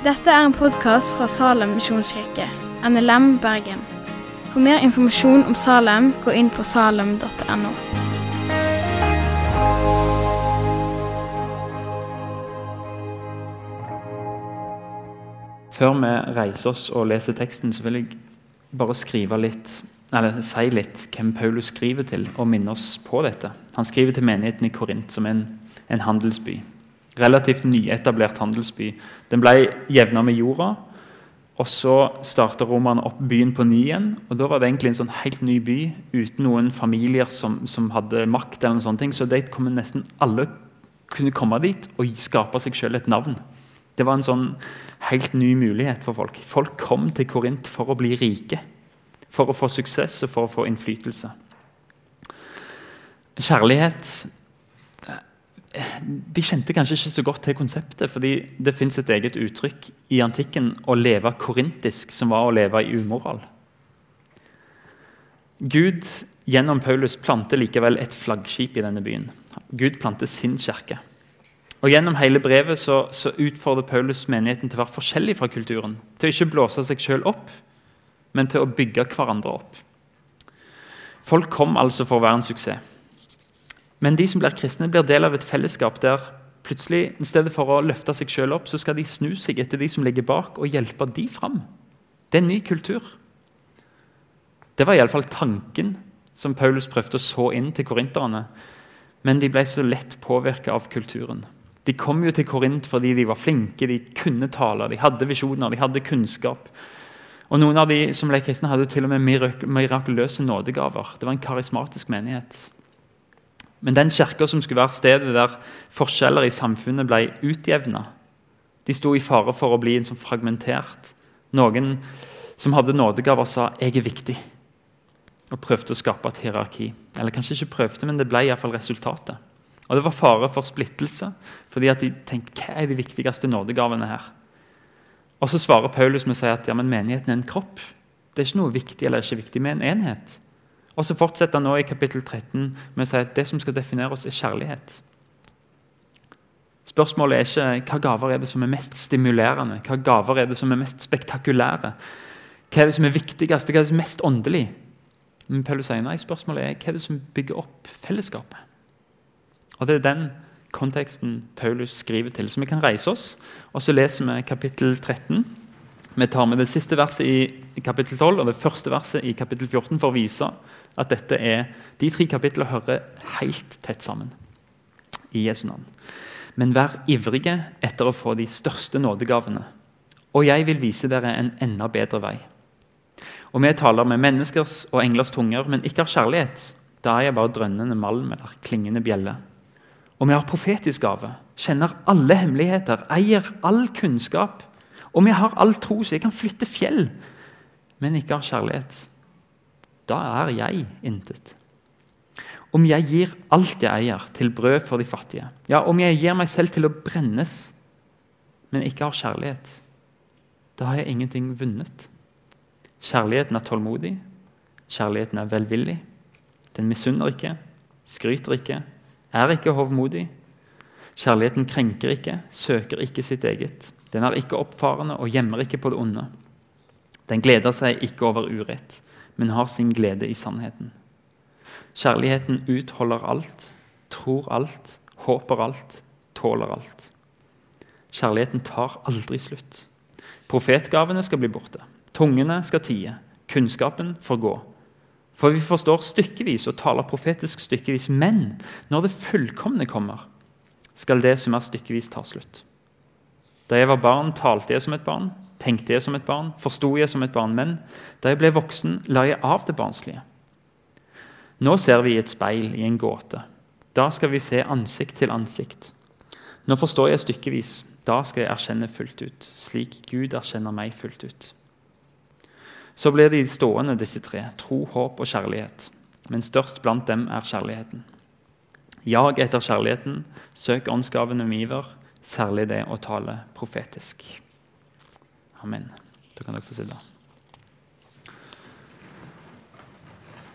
Dette er en podkast fra Salem misjonskirke, NLM Bergen. For mer informasjon om Salem, gå inn på salem.no. Før vi reiser oss og leser teksten, så vil jeg bare skrive litt, eller si litt hvem Paulus skriver til, og minne oss på dette. Han skriver til menigheten i Korint, som er en, en handelsby. Relativt nyetablert handelsby. Den ble jevna med jorda. Og så starta romerne opp byen på ny igjen. og Da var det egentlig en sånn helt ny by uten noen familier som, som hadde makt. eller noen sånne ting, Så de kom nesten alle kunne komme dit og skape seg selv et navn. Det var en sånn helt ny mulighet for folk. Folk kom til Korint for å bli rike. For å få suksess og for å få innflytelse. Kjærlighet De kjente kanskje ikke så godt til konseptet, fordi det fins et eget uttrykk i antikken å leve korintisk, som var å leve i umoral. Gud gjennom Paulus planter likevel et flaggskip i denne byen. Gud planter sin kirke. Og Gjennom hele brevet så, så, utfordrer Paulus menigheten til å være forskjellig fra kulturen. Til å ikke blåse seg sjøl opp, men til å bygge hverandre opp. Folk kom altså for å være en suksess. Men de som blir kristne, blir del av et fellesskap der plutselig, i stedet for å løfte seg sjøl opp, så skal de snu seg etter de som ligger bak, og hjelpe de fram. Det er en ny kultur. Det var iallfall tanken som Paulus prøvde å så inn til korinterne. Men de ble så lett påvirka av kulturen. De kom jo til Korint fordi de var flinke, de kunne tale, de hadde visjoner, de hadde kunnskap. Og Noen av de som ble kristne, hadde til og med mirakuløse nådegaver. Det var en karismatisk menighet. Men den kirka som skulle være stedet der forskjeller i samfunnet ble utjevna, de sto i fare for å bli en sånn fragmentert. Noen som hadde nådegaver, sa 'jeg er viktig', og prøvde å skape et hierarki. Eller kanskje ikke prøvde, men det ble iallfall resultatet. Og Det var fare for splittelse, fordi at de tenkte hva er de viktigste nådegavene her? Og Så svarer Paulus med å si at ja, men menigheten er en kropp. Det er ikke noe viktig eller ikke viktig med en enhet. Og Så fortsetter han nå i kapittel 13 med å si at det som skal definere oss, er kjærlighet. Spørsmålet er ikke hva gaver er det som er mest stimulerende, hva gaver er det som er mest spektakulære. Hva er det som er viktigst, hva er det som er mest åndelig? Men Paulus sier nei, spørsmålet er hva er det som bygger opp fellesskapet. Og Det er den konteksten Paulus skriver til. Så vi kan reise oss, og så leser vi kapittel 13. Vi tar med det siste verset i kapittel 12 og det første verset i kapittel 14 for å vise at dette er, de tre kapitlene hører helt tett sammen i Jesu navn. Men vær ivrige etter å få de største nådegavene, og jeg vil vise dere en enda bedre vei. Og vi taler med menneskers og englers tunger, men ikke har kjærlighet. Da er jeg bare drønnende malm eller klingende bjelle. Og vi har profetisk gave, kjenner alle hemmeligheter, eier all kunnskap. Og vi har all tro, så jeg kan flytte fjell, men ikke har kjærlighet. Da er jeg intet. Om jeg gir alt jeg eier, til brød for de fattige, ja, om jeg gir meg selv til å brennes, men ikke har kjærlighet, da har jeg ingenting vunnet. Kjærligheten er tålmodig, kjærligheten er velvillig. Den misunner ikke, skryter ikke, er ikke hovmodig. Kjærligheten krenker ikke, søker ikke sitt eget. Den er ikke oppfarende og gjemmer ikke på det onde. Den gleder seg ikke over urett, men har sin glede i sannheten. Kjærligheten utholder alt, tror alt, håper alt, tåler alt. Kjærligheten tar aldri slutt. Profetgavene skal bli borte. Tungene skal tie. Kunnskapen får gå. For vi forstår stykkevis og taler profetisk stykkevis. Men når det fullkomne kommer, skal det som er stykkevis, ta slutt. Da jeg var barn, talte jeg som et barn, tenkte jeg som et barn, forsto jeg som et barn. Men da jeg ble voksen, la jeg av det barnslige. Nå ser vi i et speil, i en gåte. Da skal vi se ansikt til ansikt. Nå forstår jeg stykkevis. Da skal jeg erkjenne fullt ut, slik Gud erkjenner meg fullt ut. Så blir de stående, disse tre. Tro, håp og kjærlighet. Men størst blant dem er kjærligheten. Jag etter kjærligheten, søk åndsgavene med iver, særlig det å tale profetisk. Amen. Da kan dere få sitte.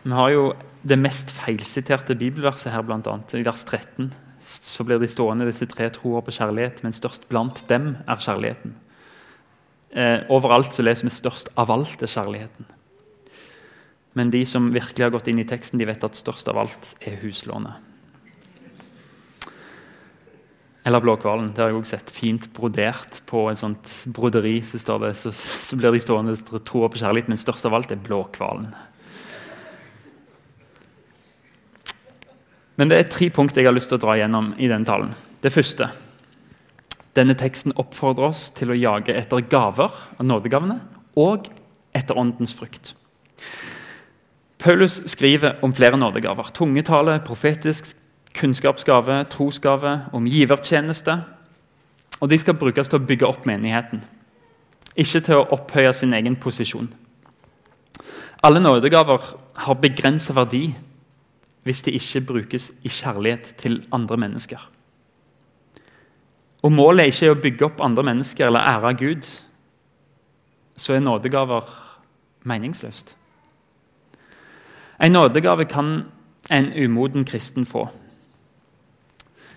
Vi har jo det mest feilsiterte bibelverset her, annet, i vers 13. Så blir de stående, disse tre troer på kjærlighet, men størst blant dem er kjærligheten. Eh, overalt så leser vi 'størst av alt er kjærligheten'. Men de som virkelig har gått inn i teksten, de vet at størst av alt er huslånet. Eller Blåhvalen. Det har jeg også sett fint brodert på et sånt broderi. Så, det, så, så blir de stående troa på kjærlighet, men størst av alt er Blåhvalen. Men det er tre punkt jeg har lyst til å dra gjennom i denne talen. Det første denne teksten oppfordrer oss til å jage etter gaver av nådegavene og etter åndens frukt. Paulus skriver om flere nådegaver. Tungetale, profetisk kunnskapsgave, trosgave, om givertjeneste. Og De skal brukes til å bygge opp menigheten, ikke til å opphøye sin egen posisjon. Alle nådegaver har begrenset verdi hvis de ikke brukes i kjærlighet til andre mennesker. Og Målet er ikke å bygge opp andre mennesker eller ære Gud. Så er nådegaver meningsløst. En nådegave kan en umoden kristen få.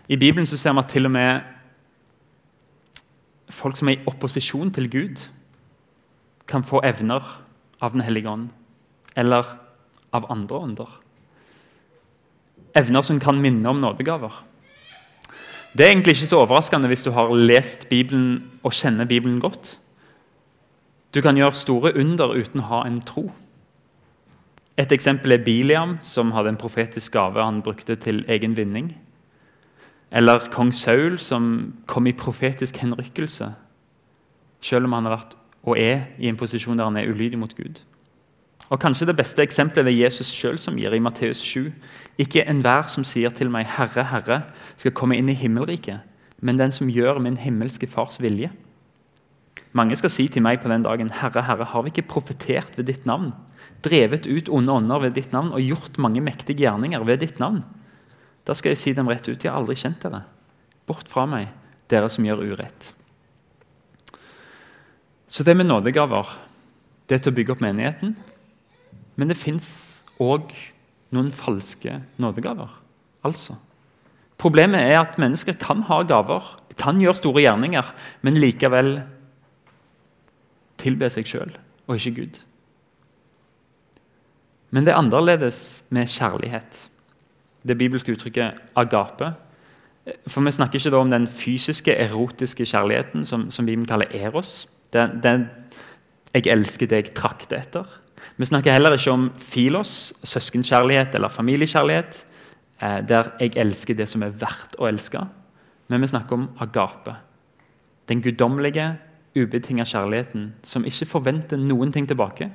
I Bibelen så ser vi at til og med folk som er i opposisjon til Gud, kan få evner av Den hellige ånd eller av andre ånder evner som kan minne om nådegaver. Det er egentlig ikke så overraskende hvis du har lest Bibelen og kjenner Bibelen godt. Du kan gjøre store under uten å ha en tro. Et eksempel er Biliam, som hadde en profetisk gave han brukte til egen vinning. Eller kong Saul, som kom i profetisk henrykkelse, selv om han har vært og er i en posisjon der han er ulydig mot Gud. Og Kanskje det beste eksempelet er Jesus sjøl som gir i Matteus 7. Ikke enhver som sier til meg 'Herre, Herre', skal komme inn i himmelriket, men den som gjør min himmelske Fars vilje. Mange skal si til meg på den dagen, 'Herre, Herre, har vi ikke profetert ved ditt navn?' 'Drevet ut onde ånder ved ditt navn og gjort mange mektige gjerninger ved ditt navn?' Da skal jeg si dem rett ut, 'Jeg har aldri kjent dere.' Bort fra meg, dere som gjør urett. Så det med nådegaver, det er til å bygge opp menigheten. Men det fins òg noen falske nådegaver. Altså. Problemet er at mennesker kan ha gaver, kan gjøre store gjerninger, men likevel tilbe seg sjøl og ikke Gud. Men det er annerledes med kjærlighet. Det bibelske uttrykket 'agape'. For Vi snakker ikke om den fysiske, erotiske kjærligheten som, som Bibelen kaller eros. Den, den 'jeg elsker deg' trakter etter. Vi snakker heller ikke om filos, søskenkjærlighet eller familiekjærlighet, eh, der jeg elsker det som er verdt å elske. Men vi snakker om agape. Den guddommelige, ubetinga kjærligheten som ikke forventer noen ting tilbake,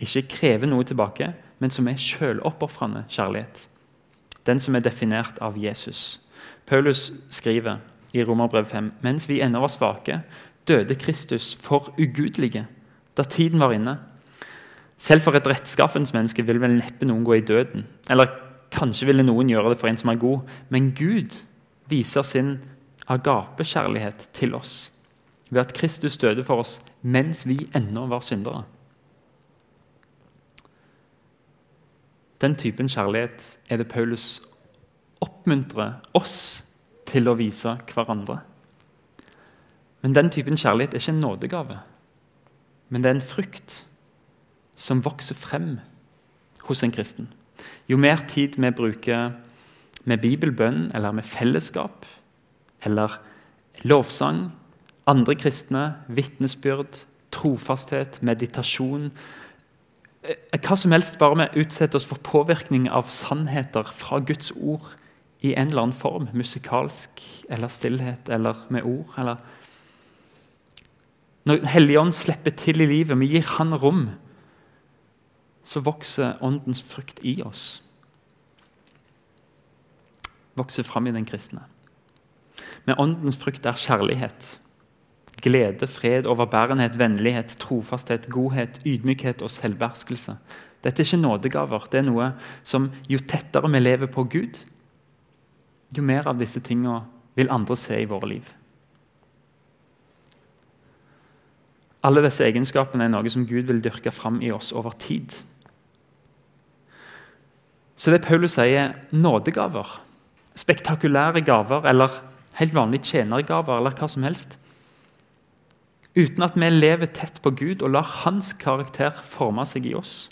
ikke krever noe tilbake, men som er sjøloppofrende kjærlighet. Den som er definert av Jesus. Paulus skriver i Romerbrev 5.: Mens vi ennå var svake, døde Kristus for ugudelige. Da tiden var inne, selv for et rettskaffens menneske vil vel neppe noen gå i døden. Eller kanskje ville noen gjøre det for en som er god. Men Gud viser sin agapekjærlighet til oss ved at Kristus døde for oss mens vi ennå var syndere. Den typen kjærlighet er det Paulus oppmuntrer oss til å vise hverandre. Men den typen kjærlighet er ikke en nådegave, men det er en frukt som vokser frem hos en kristen. Jo mer tid vi bruker med bibelbønn eller med fellesskap eller lovsang, andre kristne, vitnesbyrd, trofasthet, meditasjon eh, Hva som helst, bare vi utsetter oss for påvirkning av sannheter fra Guds ord i en eller annen form, musikalsk eller stillhet eller med ord. eller Når Helligånd slipper til i livet, vi gir Han rom, så vokser åndens frukt i oss. Vokser fram i den kristne. Men åndens frukt er kjærlighet. Glede, fred, overbærenhet, vennlighet, trofasthet, godhet, ydmykhet og selvbeherskelse. Dette er ikke nådegaver. Det er noe som Jo tettere vi lever på Gud, jo mer av disse tingene vil andre se i våre liv. Alle disse egenskapene er noe som Gud vil dyrke fram i oss over tid. Så det Paulus sier, nådegaver, spektakulære gaver eller helt vanlige tjenergaver eller hva som helst uten at vi lever tett på Gud og lar hans karakter forme seg i oss,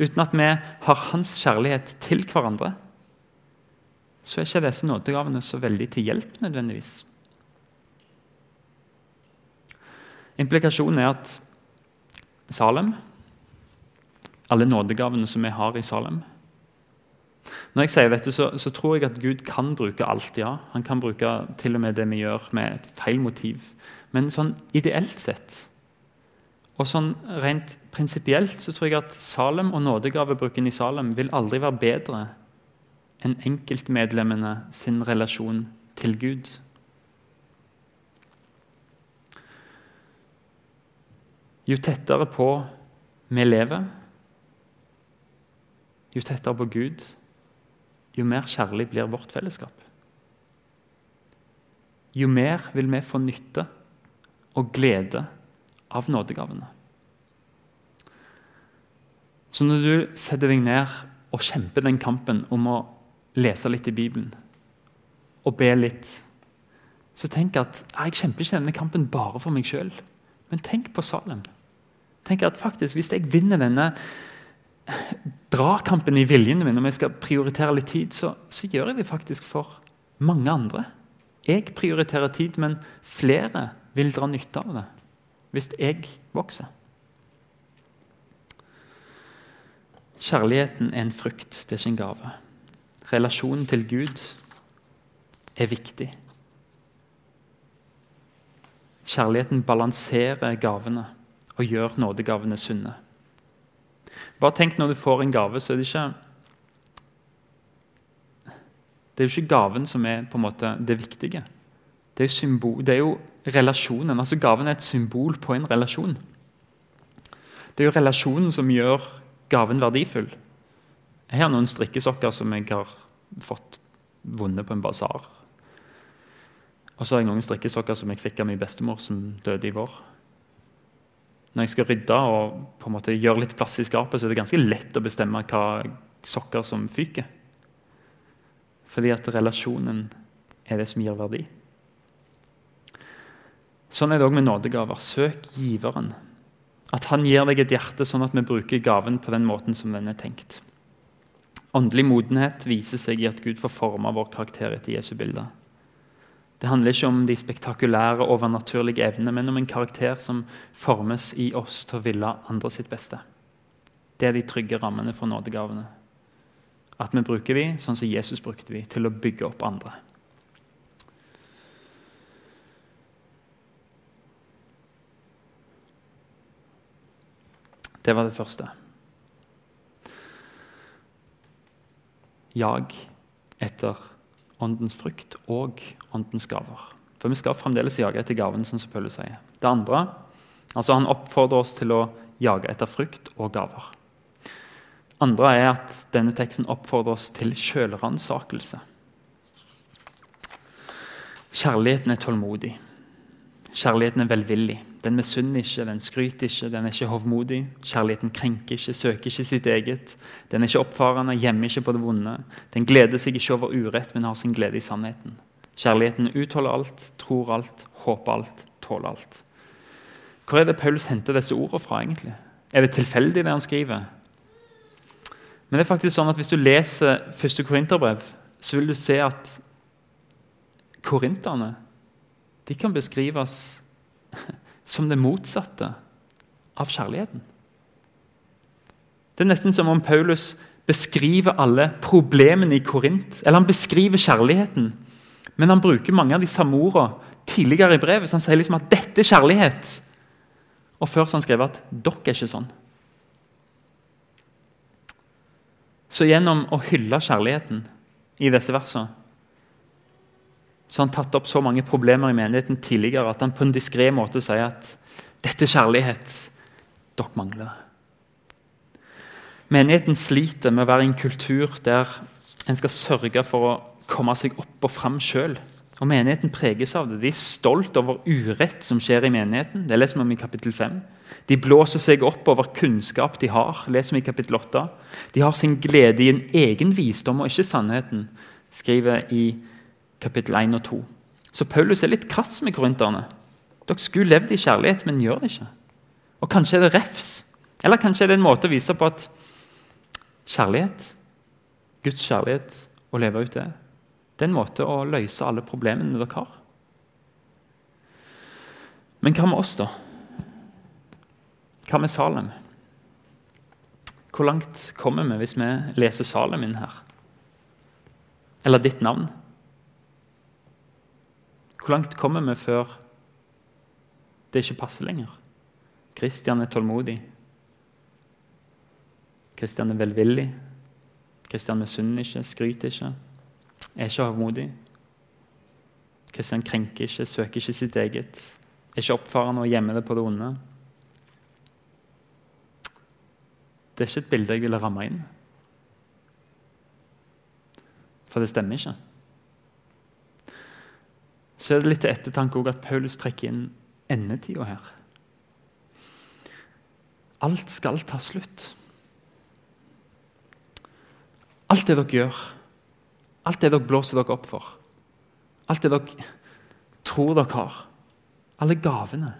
uten at vi har hans kjærlighet til hverandre, så er ikke disse nådegavene så veldig til hjelp nødvendigvis. Implikasjonen er at Salem, alle nådegavene som vi har i Salem Når jeg sier dette, så, så, tror jeg at Gud kan bruke alt. ja. Han kan bruke til og med det vi gjør, med et feil motiv. Men sånn ideelt sett og sånn rent prinsipielt så tror jeg at Salem og nådegavebruken i Salem vil aldri være bedre enn enkeltmedlemmene sin relasjon til Gud. Jo tettere på vi lever, jo tettere på Gud, jo mer kjærlig blir vårt fellesskap. Jo mer vil vi få nytte og glede av nådegavene. Så når du setter deg ned og kjemper den kampen om å lese litt i Bibelen og be litt, så tenk at jeg kjemper ikke denne kampen bare for meg sjøl, men tenk på Salem. Tenk at faktisk, Hvis jeg vinner denne dragkampen i viljene mine, om jeg skal prioritere litt tid, så, så gjør jeg det faktisk for mange andre. Jeg prioriterer tid, men flere vil dra nytte av det hvis jeg vokser. Kjærligheten er en frukt, det er ikke en gave. Relasjonen til Gud er viktig. Kjærligheten balanserer gavene og gjør nådegavene sunne. Bare tenk når du får en gave, så er det ikke Det er jo ikke gaven som er på en måte det viktige. Det er, symbol, det er jo relasjonen. altså Gaven er et symbol på en relasjon. Det er jo relasjonen som gjør gaven verdifull. Jeg har noen strikkesokker som jeg har fått vunnet på en basar. Og så har jeg noen strikkesokker som jeg fikk av min bestemor, som døde i vår. Når jeg skal rydde og på en måte gjøre litt plass i skapet, så er det ganske lett å bestemme hva sokker som fyker. Fordi at relasjonen er det som gir verdi. Sånn er det òg med nådegaver. Søk giveren. At han gir deg et hjerte, sånn at vi bruker gaven på den måten som den er tenkt. Åndelig modenhet viser seg i at Gud får forma vår karakter etter Jesu bilde. Det handler ikke om de spektakulære, overnaturlige evnene, men om en karakter som formes i oss til å ville andre sitt beste. Det er de trygge rammene for nådegavene. At vi bruker vi, sånn som Jesus brukte vi, til å bygge opp andre. Det var det første. Jag etter åndens frukt og åndens gaver. For vi skal fremdeles jage etter gaven, som Paulus sier. Det andre, altså Han oppfordrer oss til å jage etter frukt og gaver. andre er at denne teksten oppfordrer oss til sjølransakelse. Kjærligheten er tålmodig. Kjærligheten er velvillig. Den misunner ikke, den skryter ikke, den er ikke hovmodig. Kjærligheten krenker ikke, søker ikke sitt eget. Den er ikke oppfarende, gjemmer ikke på det vonde. Den gleder seg ikke over urett, men har sin glede i sannheten. Kjærligheten utholder alt, tror alt, håper alt, tåler alt. Hvor er det Paulus henter disse ordene fra? egentlig? Er det tilfeldig, det han skriver? Men det er faktisk sånn at Hvis du leser første korinterbrev, så vil du se at korinterne de kan beskrives som det motsatte av kjærligheten. Det er nesten som om Paulus beskriver alle problemene i Korint. Eller han beskriver kjærligheten, men han bruker mange av de samme ordene tidligere i brevet. Så han sier liksom at 'dette er kjærlighet'. Og før så han skrevet at 'dere er ikke sånn'. Så gjennom å hylle kjærligheten i disse versene så har han tatt opp så mange problemer i menigheten tidligere at han på en diskré måte sier at dette er kjærlighet. Dere mangler. Menigheten sliter med å være i en kultur der en skal sørge for å komme seg opp og fram sjøl. Og menigheten preges av det. De er stolt over urett som skjer i menigheten. Det leser vi om i kapittel 5. De blåser seg opp over kunnskap de har. leser vi i kapittel 8. De har sin glede i en egen visdom og ikke sannheten, skriver i kapittel 1 og 2. Så Paulus er litt krass med korinterne. Dere skulle levd i kjærlighet, men gjør det ikke. Og kanskje er det refs. Eller kanskje er det en måte å vise på at kjærlighet, Guds kjærlighet, å leve ut det, det er en måte å løse alle problemene dere har. Men hva med oss, da? Hva med Salem? Hvor langt kommer vi hvis vi leser Salem inn her? Eller ditt navn? Hvor langt kommer vi før det ikke passer lenger? Kristian er tålmodig. Kristian er velvillig. Kristian misunner ikke, skryter ikke, er ikke hovmodig. Kristian krenker ikke, søker ikke sitt eget, er ikke oppfarende og gjemmer det på det onde. Det er ikke et bilde jeg ville ramme inn. For det stemmer ikke. Så er det litt til ettertanke at Paulus trekker inn endetida her. Alt skal ta slutt. Alt det dere gjør, alt det dere blåser dere opp for, alt det dere tror dere har, alle gavene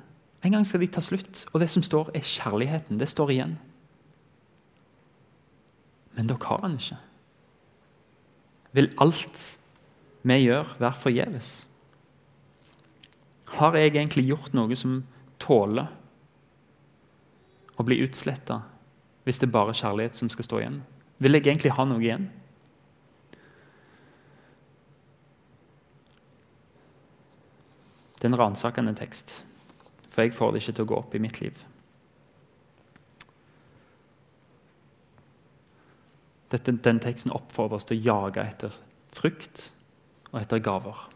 En gang skal de ta slutt, og det som står, er kjærligheten. Det står igjen. Men dere har den ikke. Vil alt vi gjør, være forgjeves? Har jeg egentlig gjort noe som tåler å bli utsletta hvis det er bare kjærlighet som skal stå igjen? Vil jeg egentlig ha noe igjen? Det er en ransakende tekst, for jeg får det ikke til å gå opp i mitt liv. Dette, den teksten oppfordrer oss til å jage etter frukt og etter gaver.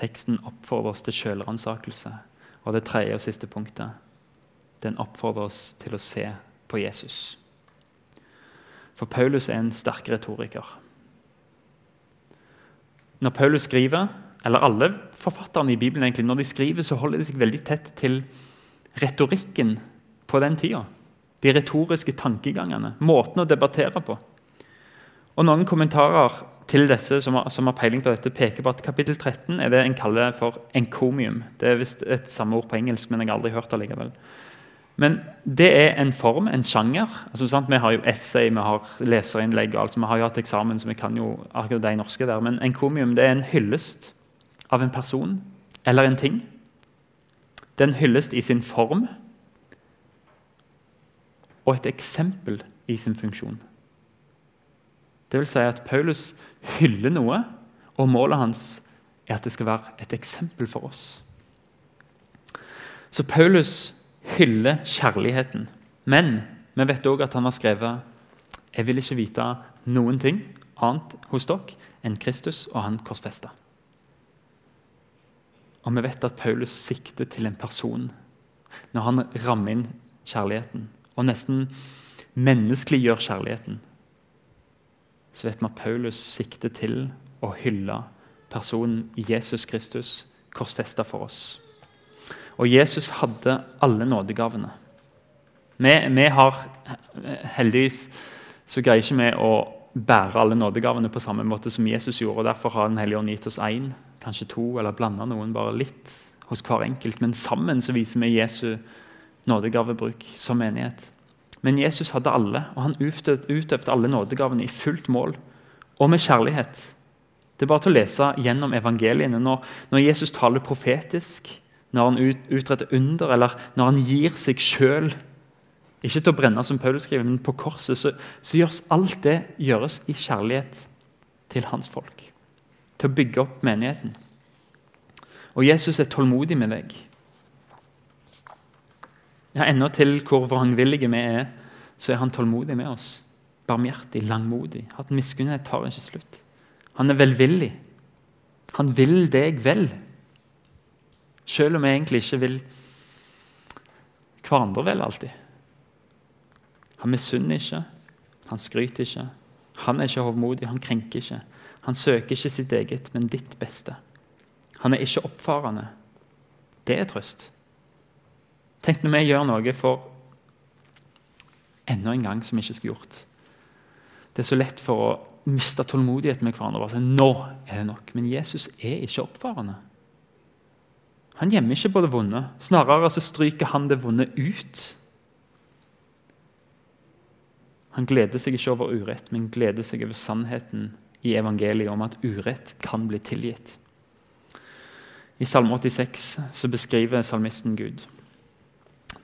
Teksten oppfordrer oss til sjølransakelse. Og det tredje og siste punktet den oppfordrer oss til å se på Jesus. For Paulus er en sterk retoriker. Når Paulus skriver, eller alle forfatterne i Bibelen egentlig, når de skriver, så holder de seg veldig tett til retorikken på den tida. De retoriske tankegangene, måten å debattere på. Og Noen kommentarer til disse som har, som har, peiling på dette, peker på at kapittel 13 er det en kaller for enkomium. Det er visst et samme ord på engelsk, men jeg har aldri hørt det likevel. Men det er en form, en sjanger. Altså? Vi har jo essay, vi har leserinnlegg, altså, vi har jo hatt eksamen, så vi kan jo akkurat de norske der. Men enkomium det er en hyllest av en person eller en ting. Det er en hyllest i sin form og et eksempel i sin funksjon. Det vil si at Paulus hyller noe, og målet hans er at det skal være et eksempel for oss. Så Paulus hyller kjærligheten. Men vi vet òg at han har skrevet jeg vil ikke vite noen ting annet hos dere enn Kristus og han korsfesta. Og vi vet at Paulus sikter til en person når han rammer inn kjærligheten, og nesten menneskeliggjør kjærligheten så vet vi at Paulus sikter til å hylle personen Jesus Kristus, korsfesta for oss. Og Jesus hadde alle nådegavene. Vi, vi har heldigvis så greier ikke vi å bære alle nådegavene på samme måte som Jesus gjorde. og Derfor har Den hellige ånd gitt oss én, kanskje to, eller blanda noen bare litt hos hver enkelt. Men sammen så viser vi Jesu nådegavebruk som menighet. Men Jesus hadde alle, og han utøvde alle nådegavene i fullt mål og med kjærlighet. Det er bare til å lese gjennom evangeliene. Når, når Jesus taler profetisk, når han ut, utretter under, eller når han gir seg sjøl Ikke til å brenne, som Paulus skriver, men på korset, så, så gjøres alt det gjøres i kjærlighet til hans folk. Til å bygge opp menigheten. Og Jesus er tålmodig med deg. Ja, Ennå til hvor vrangvillige vi er, så er han tålmodig med oss. Barmhjertig, langmodig. At miskunnhet tar ikke slutt. Han er velvillig. Han vil deg vel. Selv om vi egentlig ikke vil hverandre vel alltid. Han misunner ikke, han skryter ikke. Han er ikke hovmodig, han krenker ikke. Han søker ikke sitt eget, men ditt beste. Han er ikke oppfarende. Det er trøst. Tenk når vi gjør noe for enda en gang som vi ikke skulle gjort. Det er så lett for å miste tålmodigheten med hverandre. og si, nå er det nok. Men Jesus er ikke oppfarende. Han gjemmer ikke på det vonde. Snarere så stryker han det vonde ut. Han gleder seg ikke over urett, men gleder seg over sannheten i evangeliet om at urett kan bli tilgitt. I Salme 86 så beskriver salmisten Gud.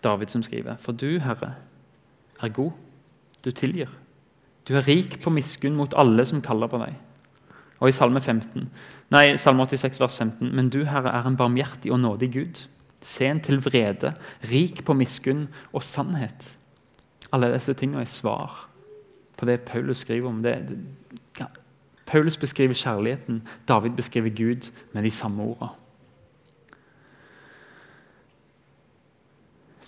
David som skriver, For du, Herre, er god. Du tilgir. Du er rik på miskunn mot alle som kaller på deg. Og i Salme, 15, nei, Salme 86, vers 15.: Men du, Herre, er en barmhjertig og nådig Gud, sen til vrede, rik på miskunn og sannhet. Alle disse tingene er svar på det Paulus skriver om. Det, ja. Paulus beskriver kjærligheten, David beskriver Gud med de samme ordene.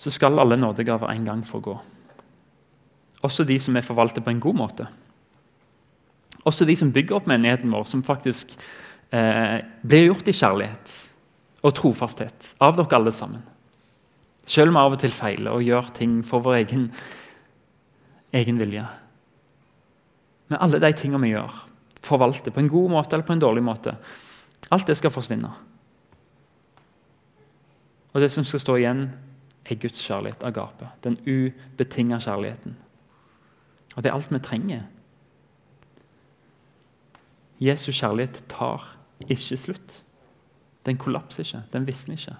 Så skal alle nådegaver en gang få gå. Også de som er forvaltet på en god måte. Også de som bygger opp menigheten vår, som faktisk eh, blir gjort i kjærlighet og trofasthet av dere alle sammen. Selv om vi av og til feiler og gjør ting for vår egen, egen vilje. Men alle de tingene vi gjør, forvalter på en god måte eller på en dårlig måte, alt det skal forsvinne. Og det som skal stå igjen, er Guds kjærlighet, agape. Den ubetinga kjærligheten. Og det er alt vi trenger. Jesu kjærlighet tar ikke slutt. Den kollapser ikke, den visner ikke.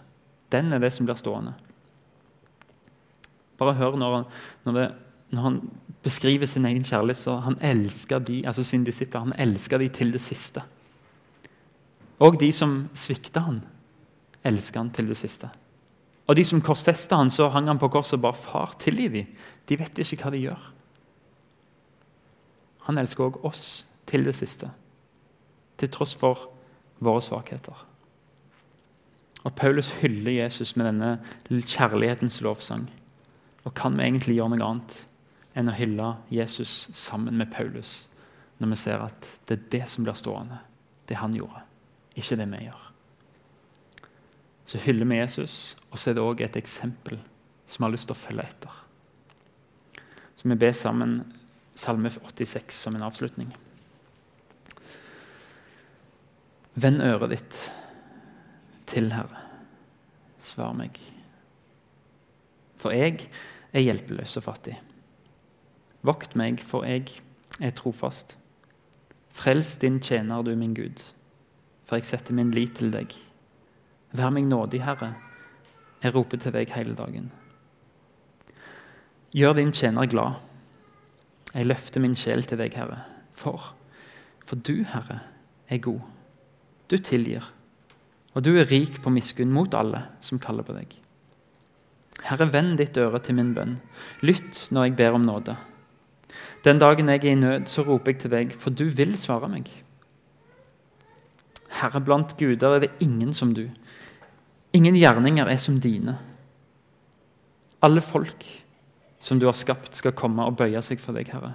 Den er det som blir stående. Bare hør når, når, det, når han beskriver sin egen kjærlighet, så han elsker de, altså sine disipler han elsker de til det siste. Og de som svikter han, elsker han til det siste. Og de som korsfesta han, så hang han på korset og bare 'Far, tilgi dem.' De vet ikke hva de gjør. Han elsker òg oss til det siste, til tross for våre svakheter. Og Paulus hyller Jesus med denne kjærlighetens lovsang. Og kan vi egentlig gjøre noe annet enn å hylle Jesus sammen med Paulus når vi ser at det er det som blir stående, det han gjorde, ikke det vi gjør? Så hyller vi Jesus, og så er det òg et eksempel som vi har lyst til å følge etter. Så vi ber sammen Salme 86 som en avslutning. Vend øret ditt til, Herre. Svar meg. For jeg er hjelpeløs og fattig. Vokt meg, for jeg er trofast. Frels din tjener, du min Gud, for jeg setter min lit til deg. Vær meg nådig, Herre. Jeg roper til deg hele dagen. Gjør din tjener glad jeg løfter min sjel til deg, Herre. For, for du, Herre, er god. Du tilgir. Og du er rik på miskunn mot alle som kaller på deg. Herre, vend ditt øre til min bønn. Lytt når jeg ber om nåde. Den dagen jeg er i nød, så roper jeg til deg, for du vil svare meg. Herre, blant guder er det ingen som du. Ingen gjerninger er som dine. Alle folk som du har skapt, skal komme og bøye seg for deg, Herre,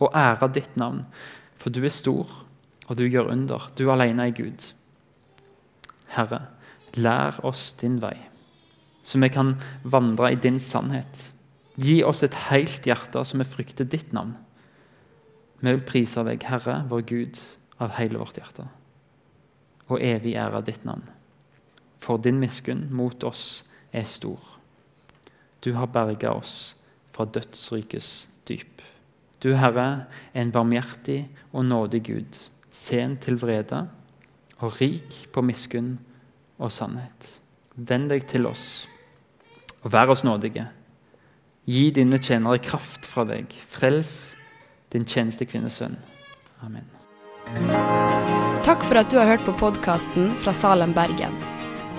og ære ditt navn. For du er stor, og du gjør under. Du alene er Gud. Herre, lær oss din vei, så vi kan vandre i din sannhet. Gi oss et helt hjerte så vi frykter ditt navn. Vi vil prise deg, Herre, vår Gud, av hele vårt hjerte, og evig ære ditt navn. For din miskunn mot oss er stor. Du har berga oss fra dødsrykets dyp. Du, Herre, er en barmhjertig og nådig Gud, sen til vrede og rik på miskunn og sannhet. Vend deg til oss og vær oss nådige. Gi dine tjenere kraft fra deg. Frels din tjenestekvinnes sønn. Amen. Takk for at du har hørt på podkasten fra Salem, Bergen.